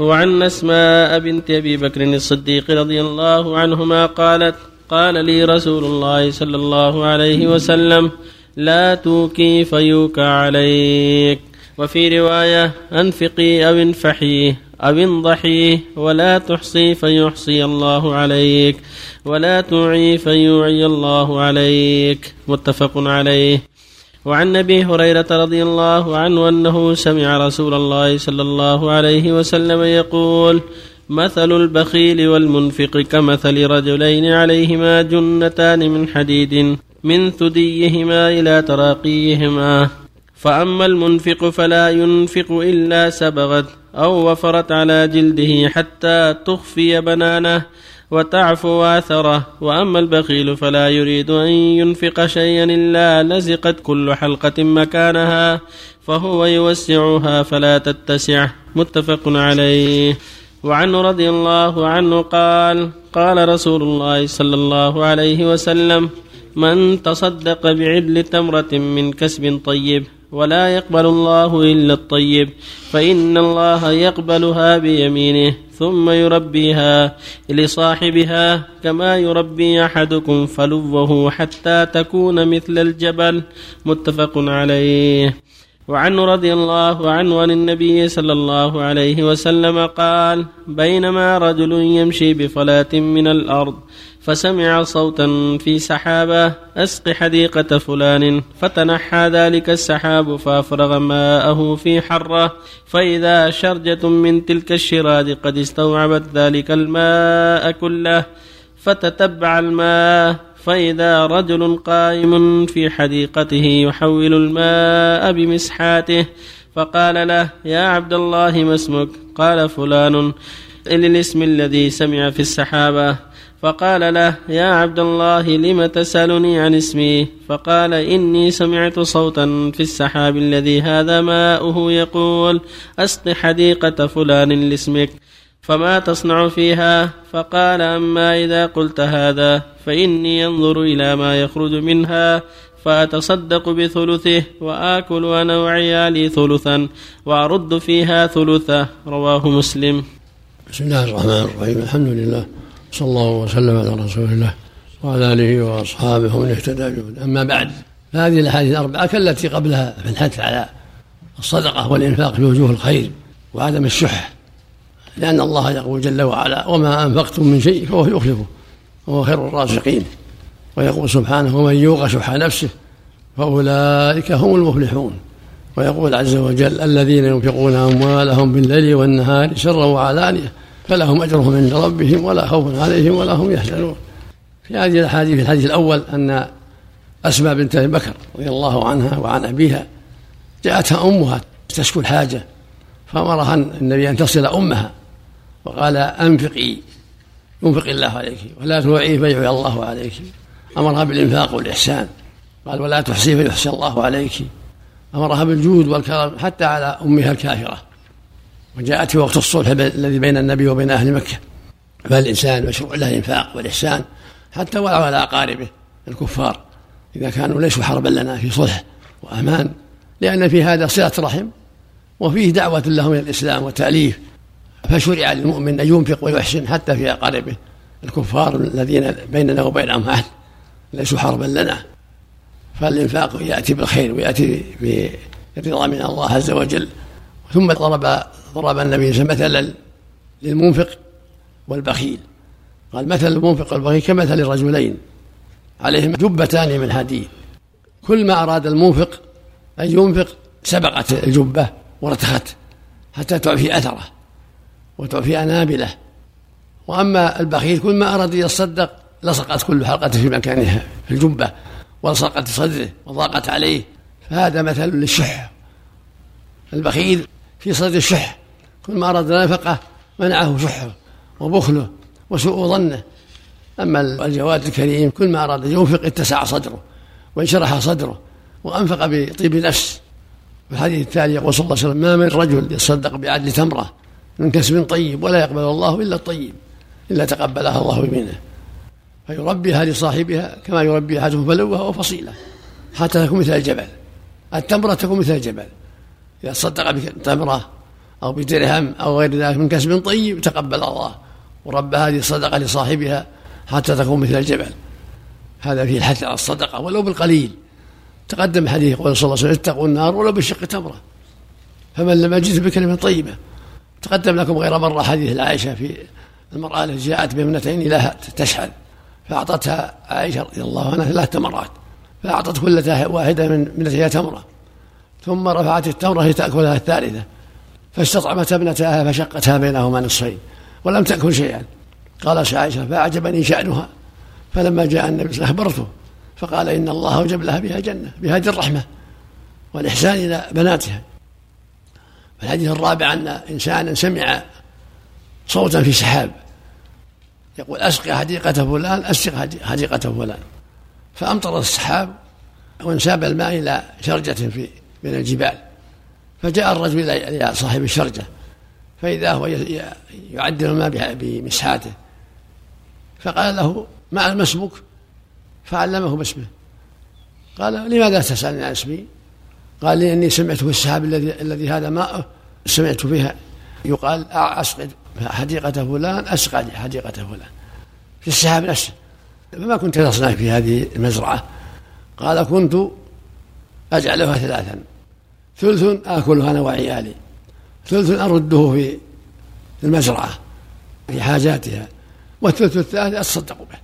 وعن أسماء بنت أبي بكر الصديق رضي الله عنهما قالت قال لي رسول الله صلى الله عليه وسلم لا توكي فيوكى عليك. وفي رواية أنفقي أو انفحيه أو انضحيه ولا تحصي فيحصي الله عليك ولا توعي فيوعي الله عليك. متفق عليه. وعن أبي هريرة رضي الله عنه أنه سمع رسول الله صلى الله عليه وسلم يقول مثل البخيل والمنفق كمثل رجلين عليهما جنتان من حديد من ثديهما إلى تراقيهما. فأما المنفق فلا ينفق إلا سبغت أو وفرت على جلده حتى تخفي بنانه وتعفو آثره وأما البخيل فلا يريد أن ينفق شيئا إلا لزقت كل حلقة مكانها فهو يوسعها فلا تتسع. متفق عليه. وعنه رضي الله عنه قال قال رسول الله صلى الله عليه وسلم من تصدق بعدل تمرة من كسب طيب. ولا يقبل الله إلا الطيب. فإن الله يقبلها بيمينه ثم يربيها لصاحبها كما يربي أحدكم فلوه حتى تكون مثل الجبل. متفق عليه. وعنه رضي الله عنه عن النبي صلى الله عليه وسلم قال بينما رجل يمشي بفلاة من الأرض فسمع صوتا في سحابة أسق حديقة فلان فتنحى ذلك السحاب فأفرغ ماءه في حرة فإذا شرجة من تلك الشراد قد استوعبت ذلك الماء كله فتتبع الماء فإذا رجل قائم في حديقته يحول الماء بمسحاته فقال له يا عبد الله ما اسمك؟ قال فلان الاسم الذي سمع في السحابة. فقال له يا عبد الله لم تسألني عن اسمي؟ فقال إني سمعت صوتا في السحاب الذي هذا ماؤه يقول أسق حديقة فلان لاسمك فما تصنع فيها؟ فقال أما إذا قلت هذا فإني أنظر إلى ما يخرج منها فأتصدق بثلثه وآكل أنا وعيالي ثلثا وأرد فيها ثلثه. رواه مسلم. بسم الله الرحمن الرحيم. الحمد لله. صلى الله وسلم على رسول الله وعلى آله وأصحابه ومن اهتدى أما بعد فهذه الأحاديث الأربعة كالتي قبلها في الحث على الصدقة والإنفاق في وجوه الخير وعدم الشح لأن الله يقول جل وعلا وما أنفقتم من شيء فهو يخلفه وهو خير الرازقين. ويقول سبحانه ومن يوق شح نفسه فأولئك هم المفلحون. ويقول عز وجل الذين ينفقون أموالهم بالليل والنهار سرا وعلانية فلهم أجرهم عند ربهم ولا خوف عليهم ولا هم يحزنون. في هذه الأحاديث الحديث الأول أن أسماء بنت أبي بكر رضي الله عنها وعن أبيها جاءتها أمها تشكو الحاجة فأمرها النبي أن تصل أمها وقال أنفقي ينفق الله عليك ولا توعي فيعي الله عليك. أمرها بالإنفاق والإحسان قال ولا تحصي فيحصي الله عليك. أمرها بالجود والكرم حتى على أمها الكافرة. وجاءت في وقت الصلح الذي بين النبي وبين أهل مكة. فالإنسان مشروع له الإنفاق والإحسان حتى ولو على أقاربه الكفار. إذا كانوا ليسوا حربا لنا في صلح وأمان لأن في هذا صلة رحم وفيه دعوة لهم إلى الإسلام وتأليف. فشرع للمؤمن أن ينفق ويحسن حتى في أقاربه الكفار الذين بيننا وبينهم عهد ليسوا حربا لنا. فالإنفاق يأتي بالخير ويأتي برضا من الله عز وجل. ثم ضرب ضرب النبي صلى الله عليه وسلم مثلا للمنفق والبخيل. قال مثل المنفق والبخيل كمثل الرجلين عليهما جبتان من حديد كل ما أراد المنفق أن ينفق سبقت الجبة ورتخت حتى تعفي أثره وتعفي أنابله. وأما البخيل كل ما أراد أن يتصدق لصقت كل حلقة في مكانها في الجبة ولصقت صدره وضاقت عليه. فهذا مثل للشح. البخيل في صدر الشح. كل ما أراد نفقة منعه شحه وبخله وسوء ظنه. أما الجواد الكريم كل ما أراد ينفق اتسع صدره وانشرح صدره وأنفق بطيب نفس. الحديث التالي يقول صلى الله عليه وسلم ما من رجل يتصدق بعدل تمرة من كسب طيب ولا يقبل الله إلا الطيب إلا تقبلها الله بمنه فيربيها لصاحبها كما يربي أحدهم فلوها وفصيلة حتى تكون مثل الجبل. التمرة تكون مثل الجبل. إذا تصدق بتمرة أو بدرهم أو غير ذلك من كسب طيب تقبل الله. ورب هذه الصدقة لصاحبها حتى تكون مثل الجبل. هذا فيه الحث على الصدقة ولو بالقليل. تقدم حديث قول صلى الله عليه وسلم اتقوا النار ولو بشق تمرة. فمن لم يجد بكلمة طيبة. تقدم لكم غير مرة حديث العائشة في المرأة التي جاءت بابنتين لها تشحذ فأعطتها عائشة رضي الله عنها ثلاث تمرات فأعطت كل واحدة من ابنتها تمرة. ثم رفعت التمرة لتأكلها الثالثة. فاستطعمت ابنتها فشقتها بينهما نصفين ولم تأكل شيئا. قال عائشة فأعجبني شأنها. فلما جاء النبي صلى الله أخبرته فقال إن الله أوجب لها بها جنة بهذه الرحمة والإحسان إلى بناتها. الحديث الرابع أن إنسانا سمع صوتا في سحاب. يقول أسقي حديقة فلان أسقي حديقة فلان. فأمطر السحاب وانساب الماء إلى شرجة في من الجبال. فجاء الرجل إلى صاحب الشرجة فإذا هو يعدل الماء بمسحاته فقال له ما اسمك فعلمه باسمه. قال لماذا تسألني عن اسمي؟ قال لي إني سمعت في السحاب الذي الذي هذا ماء سمعت فيها يقال أسقط حديقة فلان أسقى حديقة فلان. في السحاب نفسه. فما كنت تصنع في هذه المزرعة؟ قال كنت أجعلها ثلاثا. ثلث آكلها أنا وعيالي. ثلث أرده في المزرعة في حاجاتها. والثلث الثالث أتصدق به.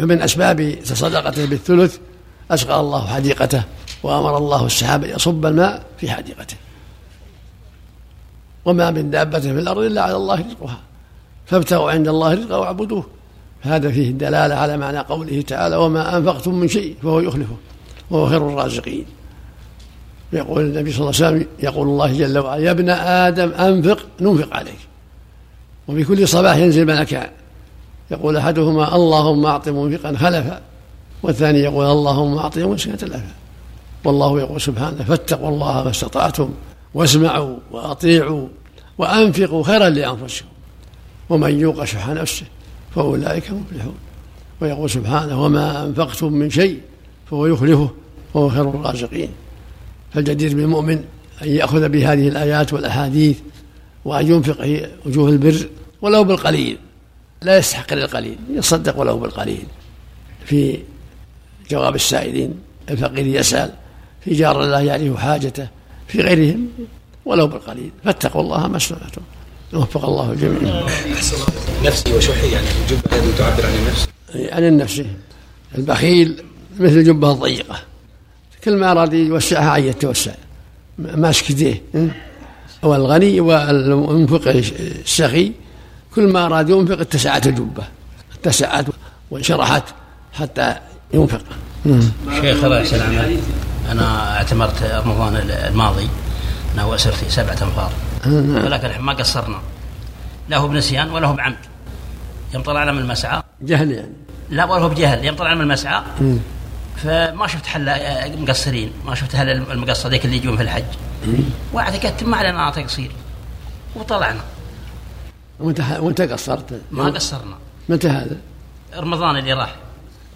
فمن أسباب تصدقته بالثلث أسقى الله حديقته وأمر الله السحاب يصب الماء في حديقته. وما من دابة في الأرض إلا على الله رزقها. فابتغوا عند الله رزقا واعبدوه. هذا فيه الدلالة على معنى قوله تعالى وما أنفقتم من شيء فهو يخلفه. وهو خير الرازقين. يقول النبي صلى الله عليه وسلم يقول الله جل وعلا يا ابن آدم أنفق ننفق عليك. وفي كل صباح ينزل ملكان يقول أحدهما اللهم أعط منفقا خلفا. والثاني يقول اللهم أعط مسكنة لفا والله يقول سبحانه فاتقوا الله ما استطعتم واسمعوا وأطيعوا وأنفقوا خيرا لأنفسكم ومن يوق شح نفسه فأولئك مفلحون ويقول سبحانه وما أنفقتم من شيء فهو يخلفه وهو خير الرازقين. فالجدير بالمؤمن أن يأخذ بهذه الآيات والأحاديث وأن ينفق في وجوه البر ولو بالقليل. لا يستحق القليل يصدق ولو بالقليل. في جواب السائلين الفقير يسأل في جار لا يعرف حاجته في غيرهم ولو بالقليل. فاتقوا الله ما استطعتم. وفق الله الجميع. نفسي وشحي يعني الجبة هذه تعبر عن النفس. عن النفس. البخيل مثل الجبة الضيقة. كل ما أراد يوسعها عن يتوسع. ماسك يديه والغني والمنفق السخي كل ما أراد ينفق اتسعت الجبة اتسعت وانشرحت حتى ينفق. شيخ الله يحسن العمل أنا اعتمرت رمضان الماضي أنه أسرتي سبعة أنفار. ولكن ما قصرنا. لا هو بنسيان ولا هو بعمد. يوم طلعنا من المسعى جهل يعني. لا ولا هو بجهل. يوم طلعنا من المسعى فما شفت حل مقصرين ما شفت هل المقصر ذيك اللي يجون في الحج. واعتقدت ما علينا تقصير وطلعنا. وانت وانت قصرت؟ ما قصرنا. متى هذا؟ رمضان اللي راح.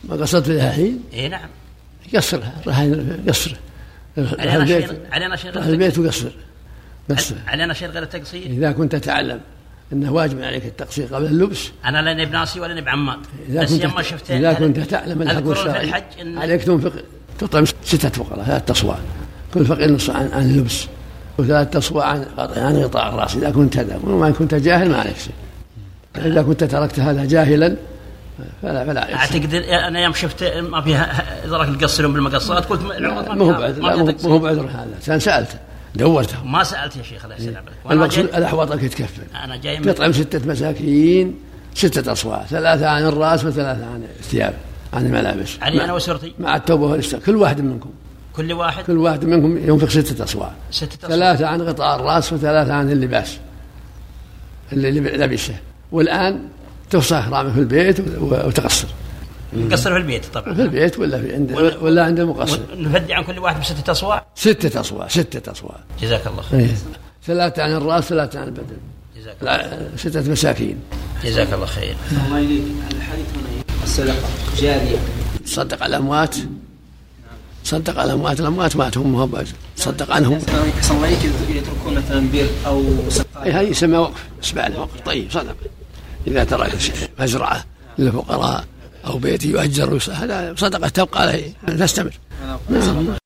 ما قصرت لها الحين؟ إي نعم. قصرها راح قصر. علينا شيء علينا شيء غير البيت وقصر. بس. علينا شيء غير التقصير إذا كنت تعلم. إنه واجب عليك التقصير قبل اللبس. أنا لا بناسي ولا بعماد بس يوم ما شفت إذا كنت تعلم الحق الشرعي عليك تنفق تطعم ستة فقراء ثلاثة أصواع كل فقير نص عن, عن اللبس. وثلاثة أصواع عن عن غطاء الراس إذا كنت هذا وما كنت جاهل ما عليك شيء. إذا كنت تركت هذا جاهلا فلا فلا أعتقد أنا يوم شفت ما فيها إدراك تقصرون بالمقصات قلت ما هو بعذر ما هو بعذر هذا. كان سالته دورته ما سألت يا شيخ الله يسلمك. المقصود الاحواط انك تكفل. أنا جاي تطعم ستة مساكين ستة اصواع ثلاثة عن الرأس وثلاثة عن الثياب عن الملابس. علي أنا وسرتي مع التوبة والاستغفار كل واحد منكم. كل واحد؟ كل واحد منكم ينفق ستة أصواع ستة أصواع ثلاثة عن غطاء الرأس وثلاثة عن اللباس. اللي لبسه. والآن تفصح رامه في البيت وتقصر نقصر في البيت طبعا. في البيت ولا في عند ولا عند المقصر؟ نفدي عن كل واحد بستة أصواع ستة أصواع ستة أصواع جزاك الله خير. ثلاثة عن الرأس ثلاثة عن البدن. جزاك الله ستة مساكين. جزاك الله خير. الله إليك. الحديث هنا الصدقة جارية. تصدق على الأموات صدق الأموات الاموات ماتوا هم صدق عنهم. احسن الله يتركون مثلا بير أو هذه يسمى وقف. إسمع له وقف طيب صدق. إذا ترك مزرعه للفقراء. أو بيت يؤجر. هذا صدقة تبقى عليه. تستمر نعم